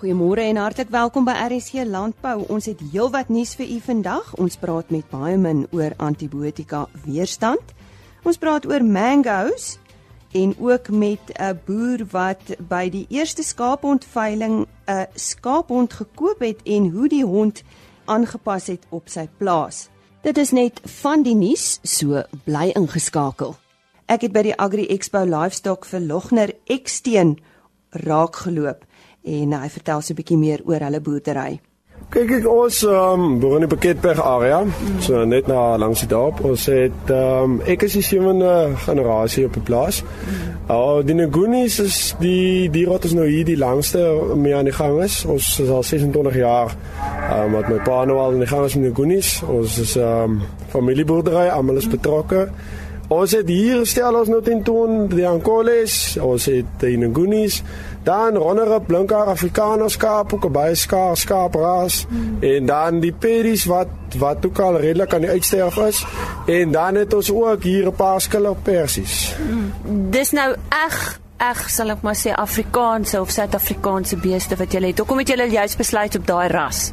Goeiemôre en hartlik welkom by RSC Landbou. Ons het heelwat nuus vir u vandag. Ons praat met baie min oor antibiotika weerstand. Ons praat oor mangoes en ook met 'n boer wat by die eerste skaaphondveiling 'n skaaphond gekoop het en hoe die hond aangepas het op sy plaas. Dit is net van die nuus, so bly ingeskakel. Ek het by die Agri Expo Livestock vir Logner Eksteen raak geloop en hy vertel so 'n bietjie meer oor hulle boerdery. Kyk ek ons ehm um, woon in die Pakketberg area, so net na langs die dorp. Ons het ehm um, ek is die sewende generasie op die plaas. Mm. Oh, die Ngunis is die die rot is nou hier die langste mee aan die gang is. Ons is al 26 jaar ehm um, met my pa nou al in die gang is met Ngunis. Ons is ehm um, familieboerdery, almal is betrokke. Ons het hier stel ons nou teen toon die Ankoles, ons het die Ngunis dan rondere blinker Afrikaner skaap ook baie skaars skaapraas mm. en dan die peris wat wat ook al redelik aan die uitsterf is en dan het ons ook hier 'n paar skiller persies. Mm. Dis nou eg eg sal ek maar sê Afrikaanse of Suid-Afrikaanse beeste wat jy het. Hoekom het jy juist besluit op daai ras?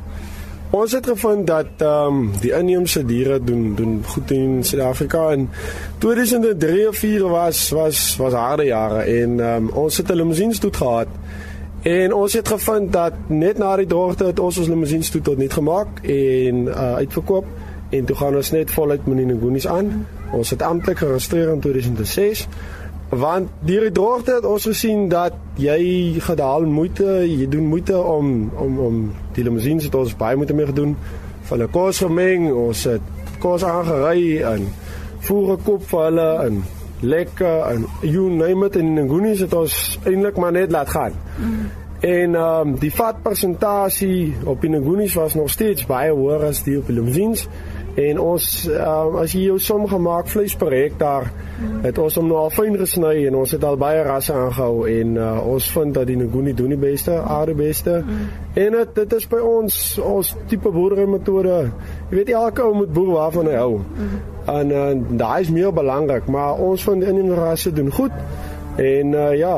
Ons het gevind dat ehm um, die inheemse diere doen doen goed in Suid-Afrika en 2003 of 4 was was was harde jare en ehm um, ons het 'n limousine stoet gehad. En ons het gevind dat net na die droogte het ons ons limousine stoet tot niet gemaak en uh, uitverkoop en toe gaan ons net voluit Ngonies aan. Ons het amptelik geregistreer in 2006 want deur die droogte het ons gesien dat jy gedaal moeite, jy doen moeite om om om die limousine se ons baie moeite mee gedoen van 'n kos gemeng, ons het kos aangery en voer gekoop vir hulle en lekker en you name it in Nguni het ons eintlik maar net laat gaan. Mm. En ehm um, die vat persentasie op die Nguni was nog steeds baie hoër as die op die limousines. En ons um, as jy jou som gemaak vleis per hektaar het ons hom nou al fyn gesny en ons het al baie rasse aangehou en uh, ons vind dat die Nguni doen die beste, aarde beste. Mm. En het, dit is by ons ons tipe boerdery metode. Jy weet elke ou moet boer waarvan hy hou. Mm. En uh, daai is meer belangrik, maar ons van die inheemse rasse doen goed. En uh, ja,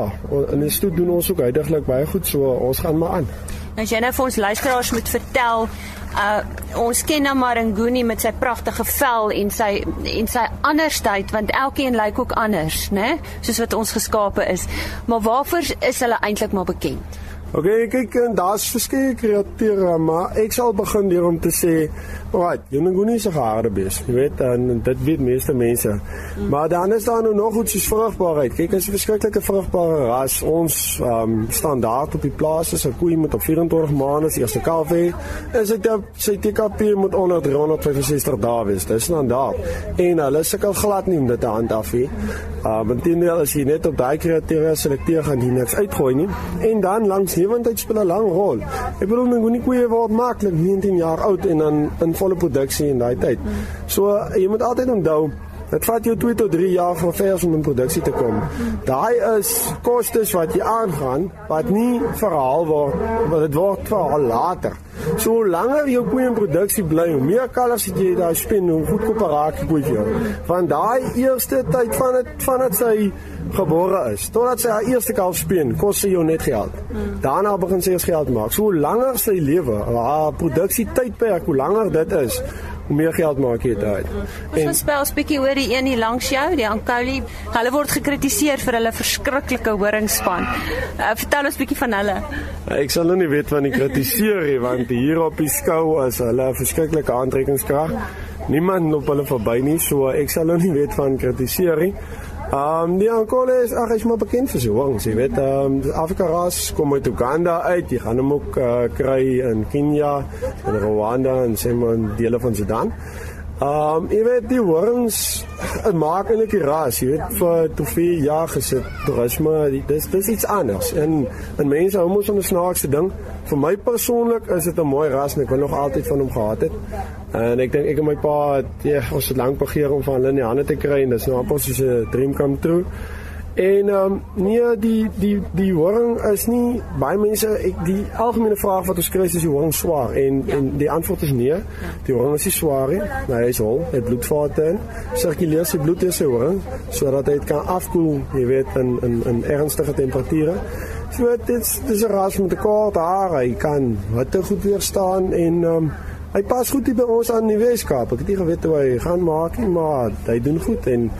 in die stoet doen ons ook uitdruklik baie goed, so ons gaan maar aan. Nou jy nou vir ons luisteraars moet vertel uh ons ken nou maar Nguni met sy pragtige vel en sy en sy andersheid want elkeen lyk ook anders, né? Soos wat ons geskape is. Maar waarvoor is hulle eintlik maar bekend? Okay, kyk, daar's verskeie kreature, maar ek sal begin deur om te sê Right, jy moet nie so harde wees. Jy weet en dit weet meeste mense. Mm. Maar dan is daar nou nog goed soos vrugbaarheid. Kyk, as jy verskriklike vrugbare ras ons um, standaard op die plaas is 'n koei met op 24 maande se eerste kalf hê. Is dit sy TKP moet onder 365 dae wees. Dis standaard. En hulle sukkel glad nie om dit te handhaaf nie. Dit is as jy net op daai kriteria selekteer gaan jy niks uitgooi nie. En dan langs lewendheid speel 'n lang rol. Ek bedoel, my koei word maklik 19 jaar oud en dan in volle produksie in daai tyd. So jy moet altyd onthou Dit vat jou 2 tot 3 jaar van vers om in produksie te kom. Daai is kostes wat jy aangaan wat nie verhaal word, wat dit word verhaal later. So langer jou koei in produksie bly, hoe meer kalvers jy daai spin, hoe goedkoper raak die koei vir. Van daai eerste tyd van dit van dit sy gebore is totdat sy haar eerste kalf speen, kos sy jou net geld. Daarna begin sy eers geld maak. So langer sy lewe, haar produksie tydperk, hoe langer dit is, hoe meer geld maak jy daai. Ons spel 'n bietjie oor die een hier langs jou, die Ankoli. Hulle word gekritiseer vir hulle verskriklike horingspan. Uh, vertel ons bietjie van hulle. Ek sal nou nie weet van die kritiseer nie, want hier op die skou is hulle 'n verskriklike aantrekkingskrag. Niemand loop hulle verby nie, so ek sal nou nie weet van kritiseer nie. Ehm um, die Ankole is ag, is maar bekend vir sy wings, jy weet. Ehm um, Afrika ras kom uit Uganda uit. Jy gaan hom ook uh, kry in Kenia, in Rwanda en sême in dele van Sudan. Ehm um, jy weet die horings maak eintlik die ras, jy weet vir te veel jaar gesit toerisme, dis dis iets anders. En en mense hou mos van 'n snaakse ding. Vir my persoonlik is dit 'n mooi ras en ek wil nog altyd van hom gehad het. En ek dink ek en my pa ja, ons het lank begeer om van hulle in die hande te kry en dis nou amper soos 'n dream come true. En ehm um, nee die die die horing is nie baie mense ek die algemene vraag wat ons kry is die horing swaar en ja. en die antwoord is nee. Die horing is nie swaar nie. Nou, hy is hol, het bloedvate in. Sirkuleer sy bloed deur sy horing sodat hy dit kan afkoel, jy weet in in in ernstige temperature. So dit dis 'n ras met 'n kort haar, hy kan wat te goed weerstaan en ehm um, hy pas goed hier by ons aan die Weskaap. Ek het nie geweet hoe hy gaan maak nie, maar hy doen goed en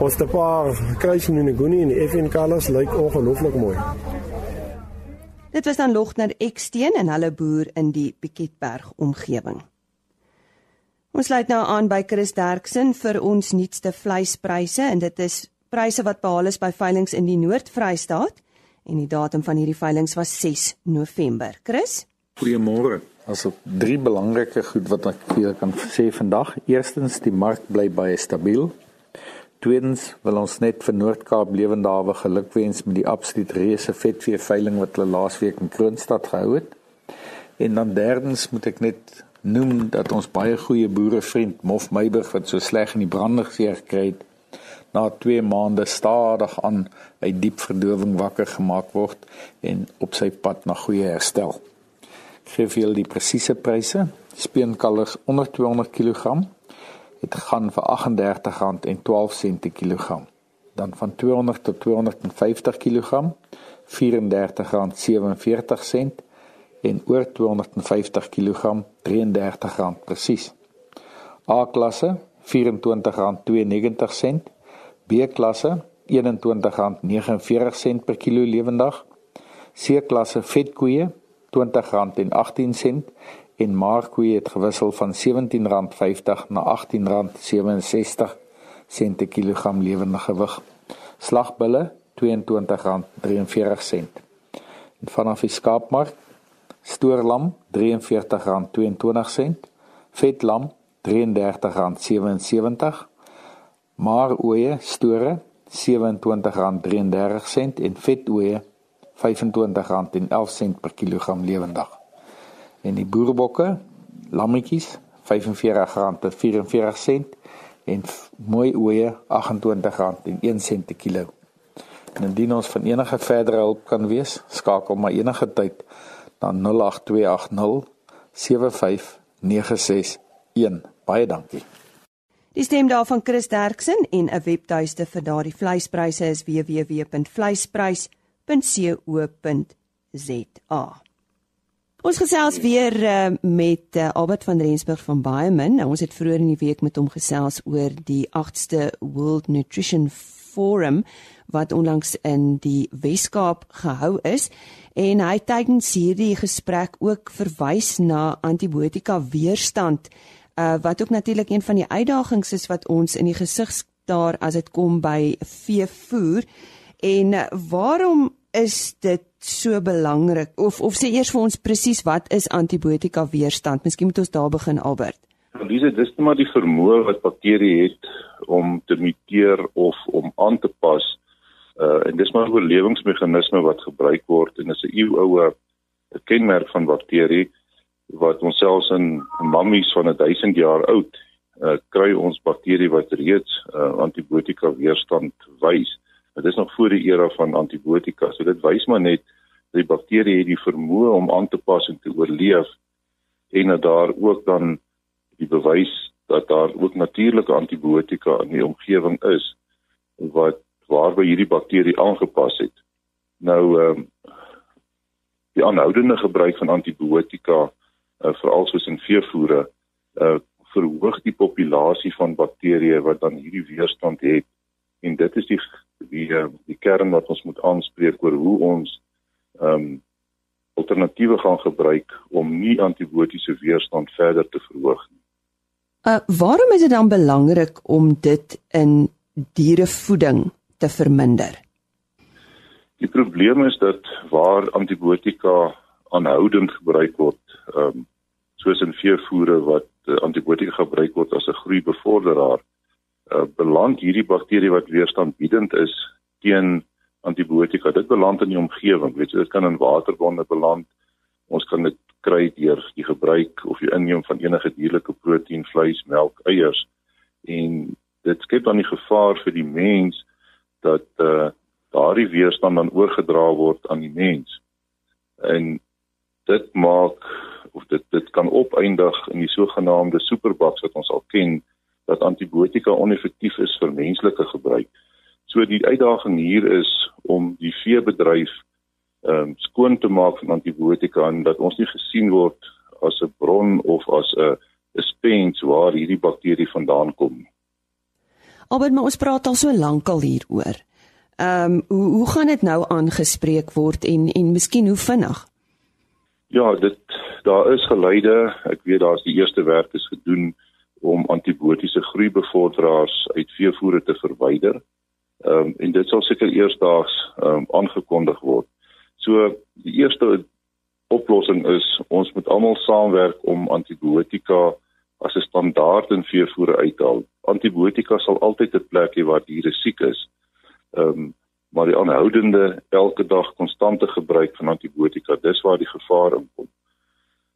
ons te paar kruising in die Guni en die FN Colors lyk ongelooflik mooi. Dit was dan Logner Eksteen en hulle boer in die Piketberg omgewing. Ons sluit nou aan by Chris Derksen vir ons nuutste vleispryse en dit is pryse wat behaal is by veilinge in die Noord-Vrystaat en die datum van hierdie veilinge was 6 November. Chris? Goeiemôre. As op drie belangrike goed wat ek vir julle kan sê vandag. Eerstens, die mark bly baie stabiel. Tweedens, wil ons net vir Noord-Kaap Lewende Hawe gelukwens met die absoluut reuse vetvee veiling wat hulle laasweek in Kroonstad gehou het. En dan derdens moet ek net noem dat ons baie goeie boerevriend Mof Meiburg wat so sleg in die brande geseer gekry het, na 2 maande stadig aan uit diep verdowing wakker gemaak word en op sy pad na goeie herstel. Ek gee vir julle die presiese pryse. Speenkalvers onder 200 kg het gaan vir R38.12 per kilogram. Dan van 200 tot 250 kg R34.47 en oor 250 kg R33 presies. A klasse R24.92 B-klasse R21.49 per kilo lewendig. C-klasse vetkoeie R20.18 en maarkoeie het gewissel van R17.50 na R18.67 per kilogram lewendige gewig. Slagbulle R22.43. En vanaf die skaapmark stoorlam R43.22 vetlam R33.77 maar oeye store R27.33 en vetoeye R25.11 per kilogram lewendig. En die boerbokke, lammetjies R45.44 en mooi oeye R28.01 per kilo. En indien ons van enige verdere hulp kan wees, skakel maar enige tyd na 08280 75961. Baie dankie. Die stem daarvan Chris Derksen en 'n webtuiste vir daardie vleispryse is www.vleisprys.co.za. Ons gesels weer uh, met uh, Albert van Rensburg van Baiman. Nou, ons het vroeër in die week met hom gesels oor die 8ste World Nutrition Forum wat onlangs in die Wes-Kaap gehou is en hy tydens hierdie gesprek ook verwys na antibiotika weerstand uh, wat ook natuurlik een van die uitdagings is wat ons in die gesig staar as dit kom by veevoer. En uh, waarom is dit so belangrik? Of of sê eers vir ons presies wat is antibiotika weerstand? Miskien moet ons daar begin Albert. Dis dis net maar die vermoë wat bakterieë het om te muteer of om aan te pas. Uh en dis maar 'n oorlewingsmeganisme wat gebruik word en is 'n eeuoue kenmerk van bakterieë wat ons selfs in mammies van 1000 jaar oud uh, kry ons bakterie wat reeds uh, antibiotika weerstand wys. Dit is nog voor die era van antibiotika. So dit wys maar net dat die bakterie het die vermoë om aan te pas en te oorleef en dat daar ook dan die bewys dat daar ook natuurlike antibiotika in die omgewing is wat waarby hierdie bakterie aangepas het. Nou ehm um, die aanhoudende gebruik van antibiotika uh, veral soos in veevoere uh verhoog die populasie van bakterieë wat dan hierdie weerstand het en dit is die die uh, die kern wat ons moet aanspreek oor hoe ons ehm um, alternatiewe gaan gebruik om nie antibiotiese weerstand verder te verhoog nie. Uh waarom is dit dan belangrik om dit in dierevoeding te verminder? Die probleem is dat waar antibiotika aanhoudend gebruik word, ehm um, soos in veevoere wat uh, antibiotika gebruik word as 'n groeibevorderaar, uh, beland hierdie bakterie wat weerstandbiedend is teen antibiotika. Dit beland in die omgewing, weet jy, dit kan in waterbronne beland. Ons kan dit kry deur die gebruik of die inneem van enige dierlike proteïen, vleis, melk, eiers en dit skep dan die gevaar vir die mens dat uh daardie weerstand dan oorgedra word aan die mens. En dit maak of dit dit kan opeindig in die sogenaamde superbugs wat ons al ken dat antibiotika oneffektief is vir menslike gebruik. So die uitdaging hier is om die veebedryf ehm um, skoon te maak van antibiotika en dat ons nie gesien word as 'n bron of as 'n 'n spens waar hierdie bakterie vandaan kom. Albert, maar ons praat al so lank al hieroor. Ehm um, hoe hoe gaan dit nou aangespreek word en en miskien hoe vinnig? Ja, dit daar is geleide. Ek weet daar's die eerste werk is gedoen om antibiotiese groeibevorderaars uit veevoere te verwyder. Ehm um, en dit sal seker eersdaags ehm um, aangekondig word. So die eerste oplossing is ons moet almal saamwerk om antibiotika as 'n standaard in veevoere uit te haal. Antibiotika sal altyd 'n plek hê waar diere siek is. Ehm um, maar die aanhoudende elke dag konstante gebruik van antibiotika, dis waar die gevaar inkom.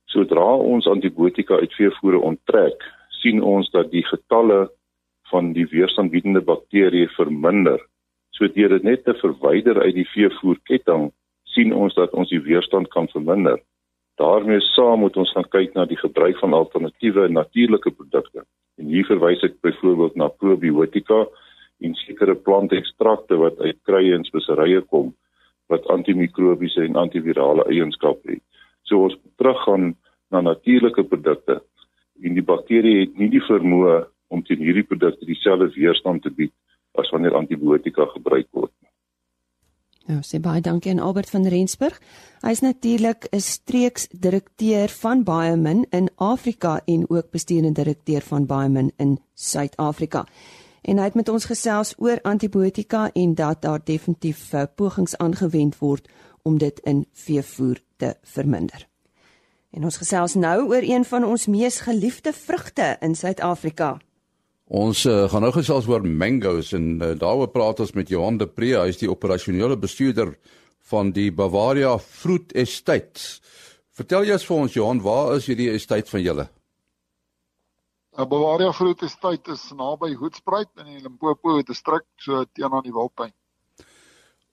Sodra ons antibiotika uit veevoere onttrek, sien ons dat die getalle van die weerstandbiedende bakterieë verminder. So deur dit net te verwyder uit die veevoerketting, sien ons dat ons die weerstand kan verminder. daarmee saam moet ons gaan kyk na die gebruik van alternatiewe natuurlike produkte. En hier verwys ek byvoorbeeld na probiotika en sekere plantekstrakte wat uit krye en speserye kom wat antimikrobiese en antivirale eienskappe het. So ons teruggaan na natuurlike produkte en die bakterie het nie die vermoë om teen hierdie produkte dieselfde weerstand te bied as wanneer antibiotika gebruik word. Nou, sê baie dankie aan Albert van Rensburg. Hy is natuurlik 'n streeksdirekteur van Biomin in Afrika en ook bestuurende direkteur van Biomin in Suid-Afrika. En hy het met ons gesels oor antibiotika en dat daar definitief uh, pogings aangewend word om dit in veevoer te verminder. En ons gesels nou oor een van ons mees geliefde vrugte in Suid-Afrika. Ons uh, gaan nou gesels oor mangoes en uh, daaroor praat ons met Johan de Pre, hy is die operasionele bestuurder van die Bavaria Fruit Estate. Vertel ons vir ons Johan, waar is hierdie estate van julle? Uh, Bavaria Fruit Estate is naby Hoedspruit in die Limpopo distrik, so teenoor die Wildtuin.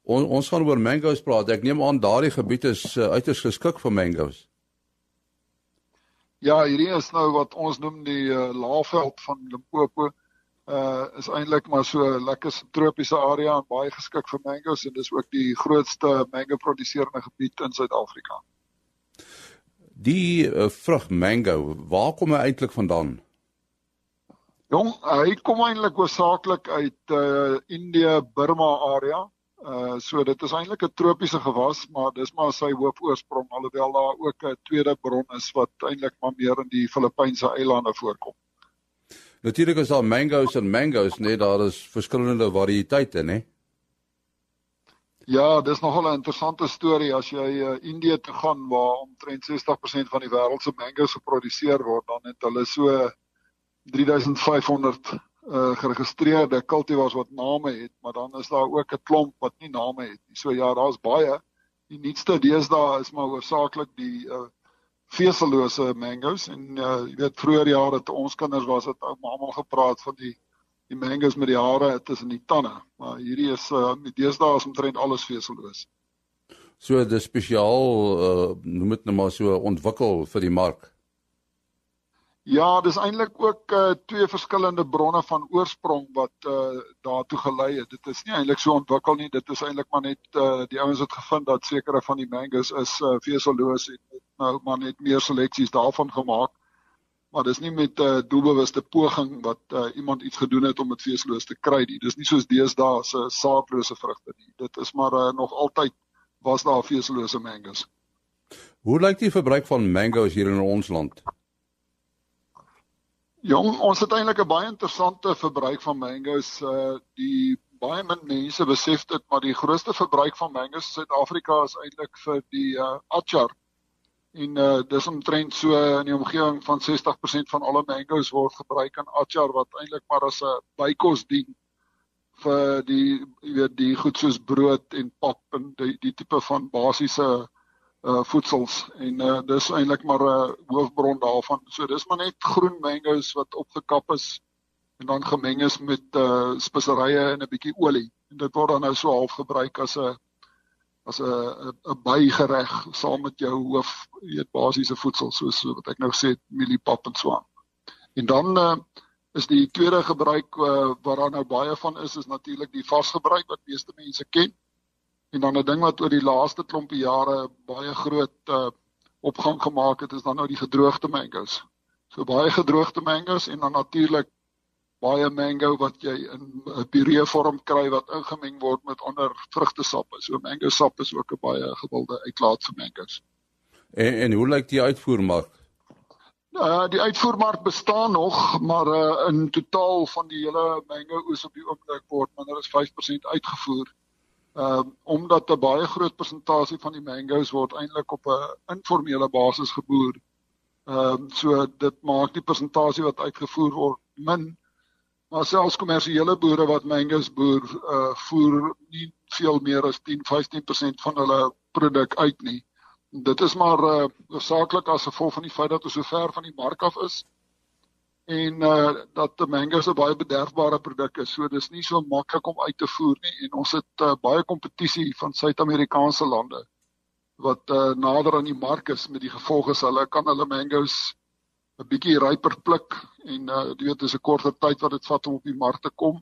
On, ons gaan oor mangoes praat. Ek neem aan daardie gebied is uh, uiters geskik vir mangoes. Ja, hierdie is nou wat ons noem die uh, laafveld van Limpopo. Uh is eintlik maar so 'n lekker tropiese area en baie geskik vir mangos en dis ook die grootste mango produseerende gebied in Suid-Afrika. Die uh, vrug mango, waar kom hy eintlik vandaan? Jong, hy kom eintlik hoofsaaklik uit uh Indië, Burma area. Uh so dit is eintlik 'n tropiese gewas, maar dis maar sy hoofoorsprong alhoewel daar ook 'n tweede bron is wat eintlik maar meer in die Filippynse eilande voorkom. Natuurlik is daar mangoes en mangoes, nee, daar is verskillende variëteite, nê? Ja, dis nogal 'n interessante storie as jy uh, Indië toe gaan waar omtrent 60% van die wêreld se mangoes geproduseer word, dan het hulle so 3500 uh geregistreerde kultivars wat name het, maar dan is daar ook 'n klomp wat nie name het nie. So ja, daar's baie. Die nuutste deesdae is maar hoofsaaklik die uh vesellose mangoes en uh jy weet vroeër jare toe ons kinders was het almal gepraat van die die mangoes met die hare tussen die tande. Maar hierdie is uh deesdae is omtrent alles veselloos. So dis spesiaal uh noem dit nou maar so ontwikkel vir die mark. Ja, dis eintlik ook uh twee verskillende bronne van oorsprong wat uh daartoe gelei het. Dit is nie eintlik so ontwikkel nie. Dit is eintlik maar net uh die ouens het gevind dat sekere van die mangoes is uh veselloos en het nou maar net meer seleksies daarvan gemaak. Maar dis nie met 'n uh, doelbewuste poging wat uh iemand iets gedoen het om dit veselloos te kry nie. Dis nie soos deesdae se saadlose vrugte nie. Dit is maar uh, nog altyd was daar vesellose mangoes. Hoe lyk die verbruik van mangoes hier in ons land? Jong, ons het eintlik 'n baie interessante verbruik van mangoes. Uh die baie min mense besef dit, maar die grootste verbruik van mangoes in Suid-Afrika is eintlik vir die uh achar. En uh dis omtrent so in die omgewing van 60% van alle mangoes word gebruik in achar wat eintlik maar as 'n bykos dien vir die jy weet die goed soos brood en pap en die die tipe van basiese uh voedsels en uh dis eintlik maar 'n uh, hoofbron daarvan. So dis maar net groen mangoes wat opgekap is en dan gemeng is met uh speserye en 'n bietjie olie. En dit word dan nou so half gebruik as 'n as 'n 'n bygereg saam met jou hoof eet basiese voedsel soos so wat ek nou sê mieliepap en so aan. En dan uh is die tweede gebruik uh, wat daar nou baie van is is natuurlik die vasgebruik wat meeste mense ken En dan 'n ding wat oor die laaste klompie jare baie groot uh, opgang gemaak het, is dan nou die gedroogde mangoes. So baie gedroogde mangoes en dan natuurlik baie mango wat jy in 'n puree vorm kry wat ingemeng word met ander vrugtesappe. So mango sap is ook 'n baie gewilde uitlaat vir mangoes. En en hoe lyk die uitvoermark? Nou, die uitvoermark bestaan nog, maar uh, in totaal van die hele mango oes op die oomblik word minder as 5% uitgevoer. Ehm um, omdat 'n baie groot persentasie van die mangoes word eintlik op 'n informele basis geboer. Ehm um, so dit maak die persentasie wat uitgevoer word min maar selfs kommersiële boere wat mangoes boer, uh voer nie veel meer as 10-15% van hulle produk uit nie. Dit is maar uh saaklik as gevolg van die feit dat ons so ver van die mark af is en uh dat die mangoes 'n baie bederfbare produk is. So dis nie so maklik om uit te voer nie en ons het uh, baie kompetisie van Suid-Amerikaanse lande wat uh nader aan die mark is met die gevolg is hulle kan hulle mangoes 'n bietjie ryper pluk en uh jy weet dis 'n korter tyd wat dit vat om op die mark te kom.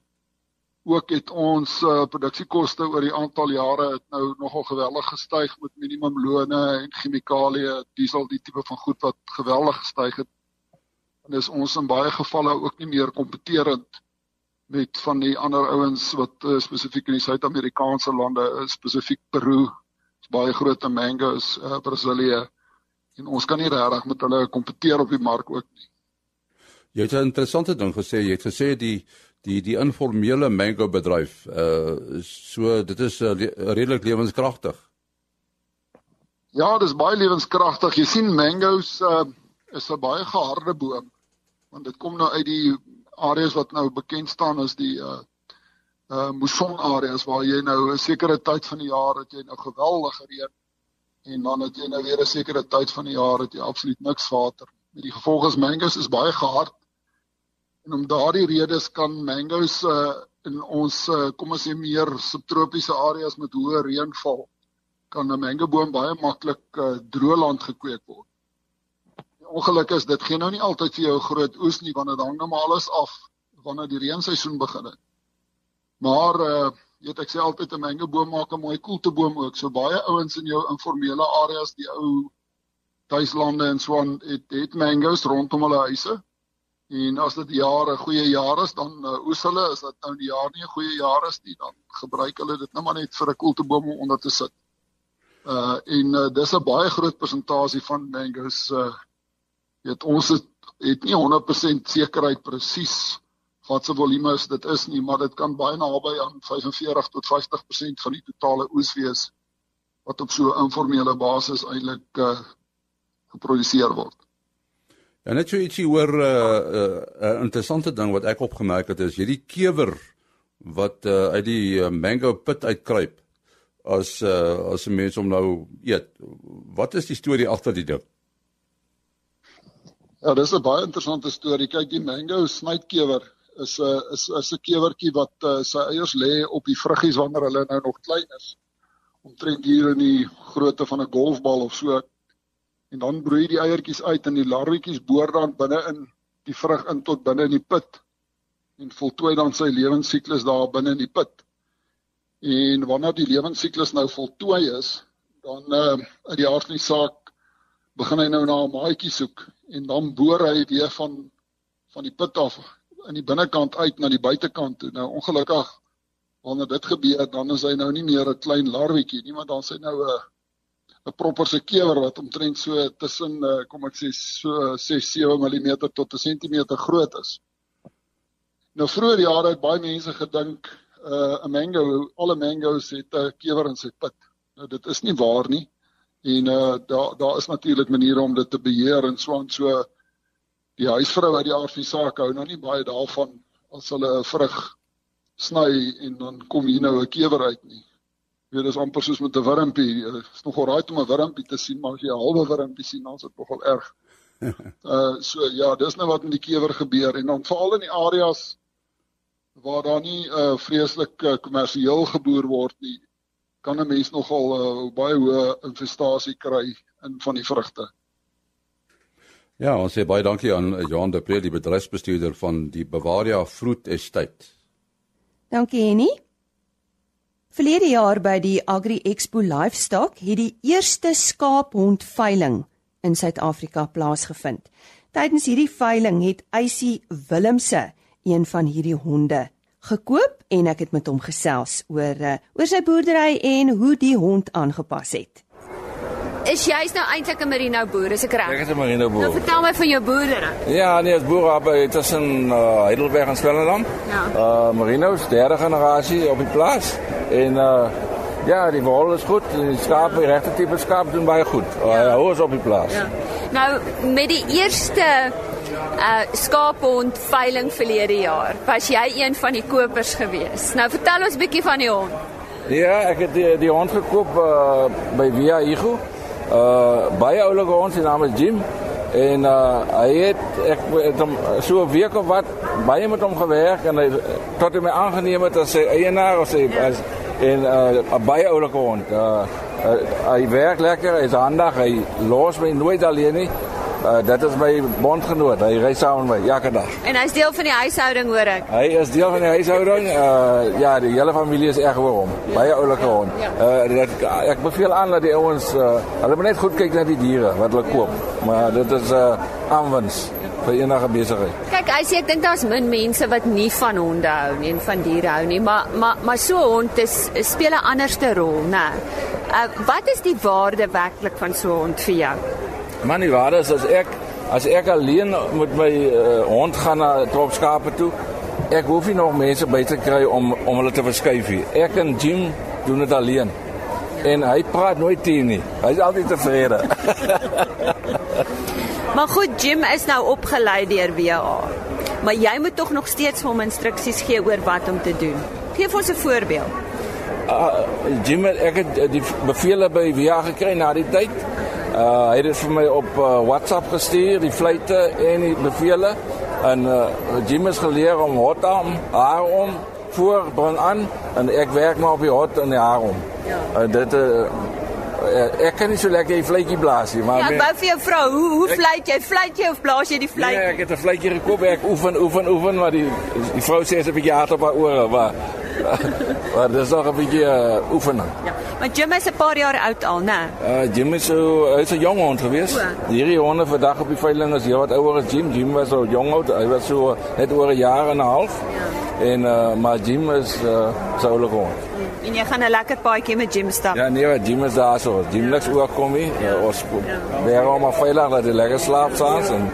Ook het ons uh produksiekoste oor die aantal jare het nou nogal geweldig gestyg met minimumlone en chemikalieë, diesel, die tipe van goed wat geweldig gestyg het. En dis ons in baie gevalle ook nie meer kompeterend met van die ander ouens wat uh, spesifiek in die Suid-Amerikaanse lande, uh, spesifiek Peru, is baie groot mangoes, uh, Brasilië en ons kan nie regtig met hulle kompeteer op die mark ook nie. Jy het 'n interessante ding gesê, jy het gesê die die die informele mango bedryf uh so dit is uh, redelik lewenskragtig. Ja, dit is baie lewenskragtig. Jy sien mangoes uh is 'n baie geharde boom want dit kom nou uit die areas wat nou bekend staan as die uh uh mousson areas waar jy nou 'n sekere tyd van die jaar het jy nou geweldige reën en dan het jy nou weer 'n sekere tyd van die jaar het jy absoluut niks water. Met die gevolg is mangoes is baie gehard. En om daardie redes kan mangoes uh, in ons uh, kom ons sê meer subtropiese areas met hoë reënval kan 'n mangoboom baie maklik uh, droëland gekweek word. Ongeluk is dit gee nou nie altyd vir jou groot oes nie want dit hang nou maar alles af wanneer die reenseisoen begin. Maar uh, weet ek sê altyd 'n mangoboom maak 'n mooi koelteboom ook. So baie ouens in jou informele areas, die ou tuislande en so aan, het het mango's rondom hulle huise. En as dit jare goeie jare is, dan uh, oes hulle, as dit nou die jaar nie 'n goeie jaar is nie, dan gebruik hulle dit net maar net vir 'n koelteboom om onder te sit. Uh en uh, dis 'n baie groot persentasie van mango's uh weet ons het, het nie 100% sekerheid presies wat se volume is dit is nie, maar dit kan baie naby aan 45 tot 50% van die totale oes wees wat op so 'n informele basis eintlik uh, geproduseer word. En net so ietsie oor 'n uh, 'n uh, uh, interessante ding wat ek opgemerk het is hierdie kewer wat uh, uit die uh, mango pit uitkruip as uh, as 'n mens om nou eet. Wat is die storie agter die ding? Ja, dis 'n baie interessante storie. Kyk, die mango snytkewer is 'n is is 'n kewertjie wat uh, sy eiers lê op die vruggies wanneer hulle nou nog klein is. Omtrent hier in die grootte van 'n golfbal of so. En dan broei die eiertjies uit en die larwetjies boor dan binne in die vrug in tot binne in die put en voltooi dan sy lewensiklus daar binne in die put. En wanneer die lewensiklus nou voltooi is, dan uh uit die aard van die saak begin hy nou na 'n maatjie soek en dan boor hy weer van van die put af in die binnekant uit na die buitekant toe. Nou ongelukkig wanneer dit gebeur, dan is hy nou nie meer 'n klein larwetjie nie, maar dan sê nou 'n 'n proper se kewer wat omtrent so tussen eh, kom ek sê so 6 7 mm tot 'n sentimeter groot is. Nou vroeër jare het baie mense gedink uh, 'n uh, mango, alle mango's het 'n kewer in sy pit. Nou dit is nie waar nie. En uh, daar daar is natuurlik maniere om dit te beheer en so aan so die huisvrou uit die aard van die saak hou nou nie baie daarvan as hulle 'n vrug sny en dan kom hier nou 'n kewer uit nie. Jy weet dis amper soos met 'n wurmpie. Dit is nogal raai om 'n wurmpie te sien, maar as jy 'n halwe wurmpie sien, dan is dit nogal erg. uh so ja, dis nou wat met die kewer gebeur en dan veral in die areas waar daar nie uh, vreeslik uh, kommersieel geboer word nie, kan 'n mens nogal uh, baie hoë infestasie kry in van die vrugte. Ja, ons sê baie dankie aan Johan de Pre, die bedryfsbestuurder van die Bavaria Fruit Estate. Dankie Henny. Verlede jaar by die Agri Expo Livestock het die eerste skaaphond veiling in Suid-Afrika plaasgevind. Tydens hierdie veiling het Eysie Willemse een van hierdie honde gekoop en ek het met hom gesels oor uh, oor sy boerdery en hoe die hond aangepas het. Is jy's nou eintlik 'n merino boer, is ek reg? Ek is 'n merino boer. Nou vertel my van jou boerdery. Ja, nee, as boer op tussen uh, Heidelberg en Swellendam. Ja. Uh merino's derde generasie op die plaas en uh ja, die wol is goed, die skaap, die regte tipe skaap doen baie goed. Uh, ja. Hou ons op die plaas. Ja. Nou met die eerste uh skaaphond veiling verlede jaar, was jy een van die kopers gewees. Nou vertel ons bietjie van die hond. Ja, ek het die, die hond gekoop uh by Via Igu. Uh baie oulike hond, sy naam is Jim. En uh hy het ek het hom so 'n week of wat baie met hom gewerk en hy tot hy my aangeneem het as sy eienaar of sy as en uh 'n baie oulike hond. Uh, uh hy werk lekker, hy's handig, hy los my nooit alleen nie. Uh, dit is my bondgenoot. Hy ry saam met my elke dag. En hy's deel van die huishouding, hoor ek. Hy is deel van die huishouding. Uh ja, die hele familie is erg oor hom. Ja. Baie oulike ja. hond. Ja. Uh dit, ek beveel aan dat die ouens uh, hulle moet net goed kyk na die diere wat hulle koop. Maar dit is uh aanwins vir enige besigheid. Kyk, hy sê ek dink daar's min mense wat nie van honde hou nie en van diere hou nie, maar maar maar so 'n hond is speel 'n anderste rol, né? Uh wat is die waarde werklik van so 'n hond vir jou? Man, die waarde is as ek as ek alleen met my uh, hond gaan na trop skape toe, ek hoef nie nog mense by te kry om om hulle te verskuif hier. Ek en Jim doen dit alleen. En hy praat nooit teen nie. Hy's altyd tevrede. maar goed, Jim is nou opgelei deur WA. Maar jy moet tog nog steeds hom instruksies gee oor wat om te doen. Geef ons 'n voorbeeld. Uh, Jim, ek het die bevele by WA gekry na die tyd. Uh, hy het dit vir my op uh, WhatsApp gestuur, die fluite en die bevele. En uh, Jim is geleer om hot aan, haar om voor bring aan en ek werk maar op die hot en die haar om. Ja. Uh, dit uh, ek kan nie so lekker die fluitjie blaas nie, maar Ja, ek wou vir jou vra, hoe hoe fluit jy? Fluit jy of blaas jy die fluit? Nee, ek het 'n fluitjie gekoop, ek oefen, oefen, oefen, maar die die vrou sê sy 'n bietjie hard op haar ore, maar maar dis nog 'n bietjie uh, oefening. Ja. Maar Jim is 'n paar jaar oud al, né? Uh Jim is so hy's 'n jong hond gewees. Hierdie honde vandag op die veiling is heelwat ouer as Jim. Jim was so jong oud. Hy was so net oor 'n jaar en 'n half. Ja. En uh maar Jim is uh so oulik hond. En jy gaan 'n lekker paadjie met Jim stap. Ja, nee, Jim is daar so. Jim niks oor kom nie. Ja. Uh, ons weer ja. maar veilig dat hy lekker slaap saans en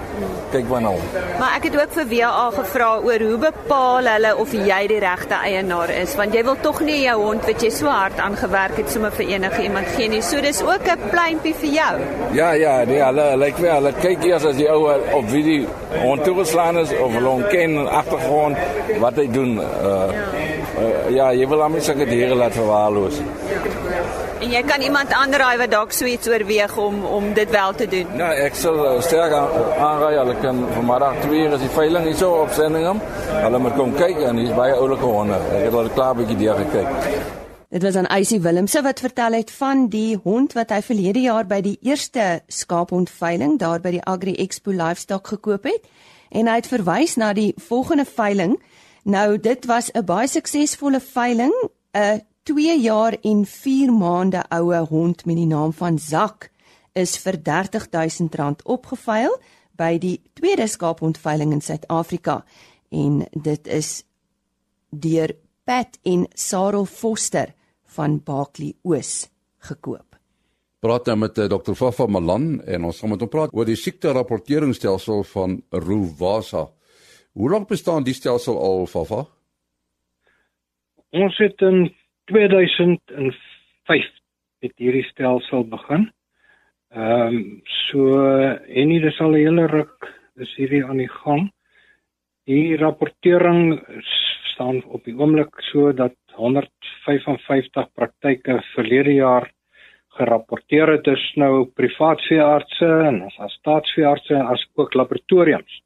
kyk maar nou. Maar ek het ook vir WA gevra oor hoe bepaal hulle of jy die regte eienaar is, want jy wil tog nie jou hond wat jy so hard aangewerk het sommer vir enige iemand gee nie. So dis ook 'n pleintjie vir jou. Ja, ja, nee, hulle lyk wel, hulle kyk eers as die ou op wie die hond toegeslaan is of hulle hom ken agtergrond wat hy doen. Uh, ja. Uh, ja, jy wil hom nie seker diere laat verwaarloos. Ja. En jy kan iemand aanraai wat dalk so iets oorweeg om om dit wel te doen. Ja, ek sal uh, sterk aanraai hulle kan vanmiddag 2 uur as die veiling hier so op sendingom. Hulle moet kom kyk en hier's baie oulike honde. Ek het al klaar 'n bietjie deur gekyk. Dit was aan Eysie Willemse wat vertel het van die hond wat hy verlede jaar by die eerste skaaphondveiling daar by die Agri Expo Livestock gekoop het en hy het verwys na die volgende veiling. Nou dit was 'n baie suksesvolle veiling, 'n 2 jaar en 4 maande oue hond met die naam van Zak is vir R30000 opgeveil by die tweede skaaphondveiling in Suid-Afrika en dit is deur Pat en Sarel Foster van Barkley Oos gekoop. Praat nou met uh, Dr. Fafa Malan en ons gaan met hom praat oor die siekte rapporteringsstelsel van Ruwasa. Hoe lank bestaan die stelsel al, Fafa? Ons het in 2005 met hierdie stelsel begin. Ehm um, so en dit is al 'n hele ruk is hierdie aan die gang. Die rapportering staan op die oomblik so dat 155 praktyke verlede jaar gerapporteer het is nou privaat veeartse en as staatsveeartse as ook laboratoriums.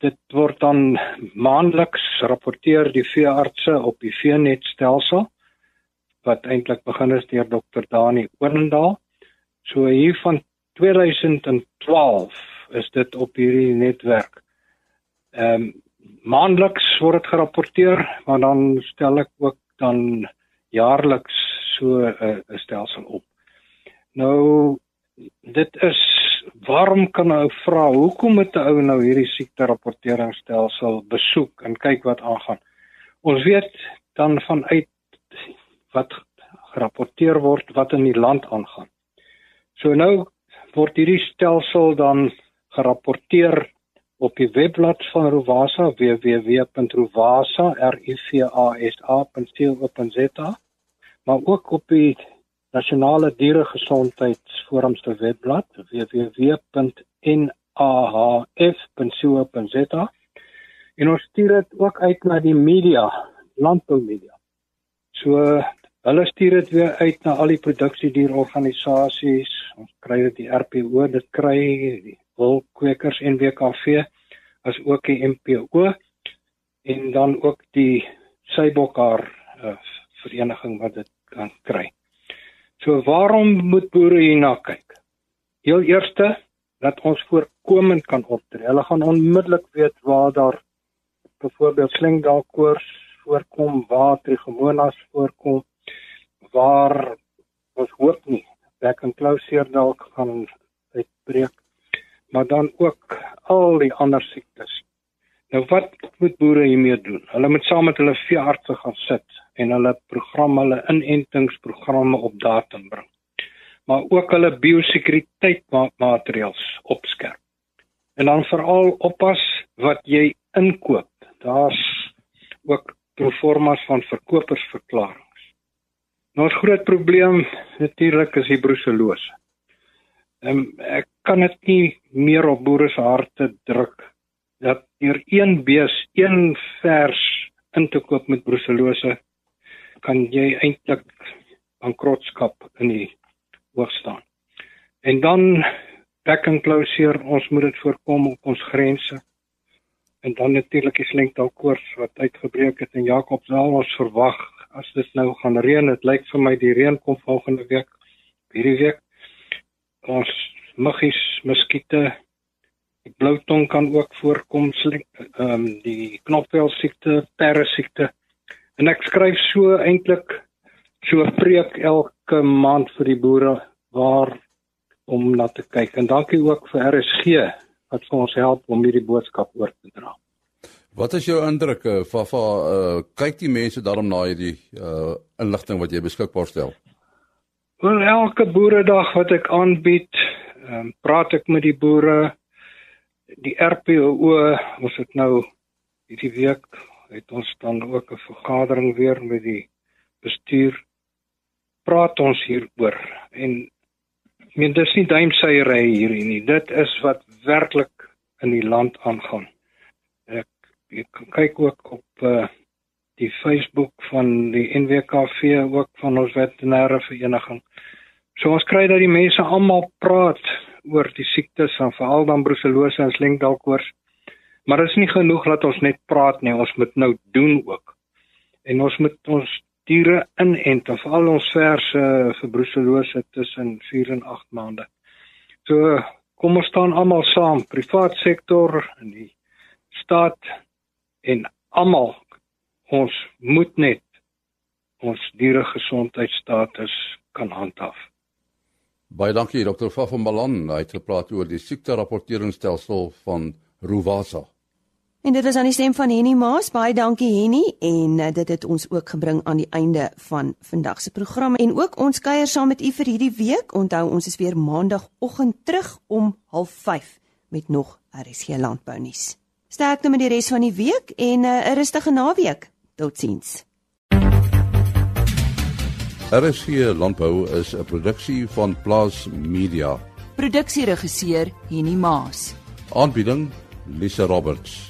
Dit word dan maandeliks rapporteer die veeartse op die Veenet stelsel wat eintlik begin is deur Dr. Dani Oorndaal. So hier van 2012 is dit op hierdie netwerk. Ehm um, maandeliks word dit gerapporteer, maar dan stel ek ook dan jaarliks so 'n uh, stelsel op. Nou dit is waarom kan 'n ou vra hoekom moet 'n ou nou hierdie siekte rapporteringsstelsel besoek en kyk wat aangaan? Ons weet dan vanuit wat gerapporteer word wat in die land aangaan. So nou word hierdie stelsel dan gerapporteer op die webblad van Rovasa www.rovasa.co.za maar ook op die Nasionale Dieregesondheidsforum se webblad www.nahf.co.za en ons stuur dit ook uit na die media, landboumedia. So hulle stuur dit weer uit na al die produksiedierorganisasies. Ons kry dit die RPO, dit kry die wolkwekers en WKV as ook die MPO en dan ook die Sybokhaar uh, vereniging wat dit kan kry. So waarom moet boere hierna kyk? Heel eerste dat ons voorkomend kan optree. Hulle gaan onmiddellik weet waar daar byvoorbeeld slingdalkoors voorkom, waar trichomonas voorkom, waar ons hoop nie back and closer dalk gaan uitbreek maar dan ook al die ander siektes. Nou wat moet boere hiermee doen? Hulle moet saam met hulle veeartse gaan sit en hulle program hulle inentingsprogramme op datum bring. Maar ook hulle biosekuriteit maatreëls opskerp. En dan veral oppas wat jy inkoop. Daar's ook proformas van verkopersverklaringe. Nou 'n groot probleem natuurlik is die bruselose. Um, ek kan dit nie meer op boere se harte druk dat hier een bees, een vers in te koop met bruselose kan jy eintlik bankrotskap in die hoog staan. En dan back and closure, ons moet dit voorkom op ons grense. En dan natuurlik die slengtalkoors wat uitgebreek het in Jakobsdal. Ons verwag as dit nou gaan reën, dit lyk vir my die reën kom volgende week, hierdie week ons muggies, muskiete, die bloutong kan ook voorkom, ehm um, die knopvel siekte, perre siekte. En ek skryf so eintlik so 'n preek elke maand vir die boere waar om na te kyk. En dankie ook vir RSG wat vir ons help om hierdie boodskap oor te dra. Wat is jou indrukke, Fafa? Uh, kyk die mense daarom na hierdie uh, inligting wat jy beskikbaar stel? Wel elke boeredag wat ek aanbied, ehm um, praat ek met die boere. Die RPO, ons het nou hierdie week het ons dan ook 'n vergadering weer met die bestuur. Praat ons hieroor en ek meen dis nie duimseiery hierdie nie. Dit is wat werklik in die land aangaan. Ek ek kyk ook op uh, die Facebook van die NWKV ook van ons veterinêre vereniging. So ons kry dat die mense almal praat oor die siektes en veral dan brucellose en slengdalkoors. Maar is nie genoeg dat ons net praat nie, ons moet nou doen ook. En ons moet ons diere inent, veral ons verse vir brucellose tussen 4 en 8 maande. So kom ons staan almal saam, privaat sektor en die staat en almal ons moet net ons diere gesondheidstatus kan handhaaf. Baie dankie Dr. Faf van Balan, hy het gepraat oor die siekte rapporteringsstelsel van Rovasa. En dit is aan die stem van Henny Maas. Baie dankie Henny en uh, dit het ons ook gebring aan die einde van vandag se program en ook ons kuier saam met u vir hierdie week. Onthou ons is weer maandagooggend terug om 05:30 met nog RSG landbou nuus. Sterkte met die res van die week en eh, 'n uh, rustige naweek. Totsiens. RSG Landbou is 'n produksie van Plaas Media. Produksieregisseur Henny Maas. Aanbieding Lisa Roberts.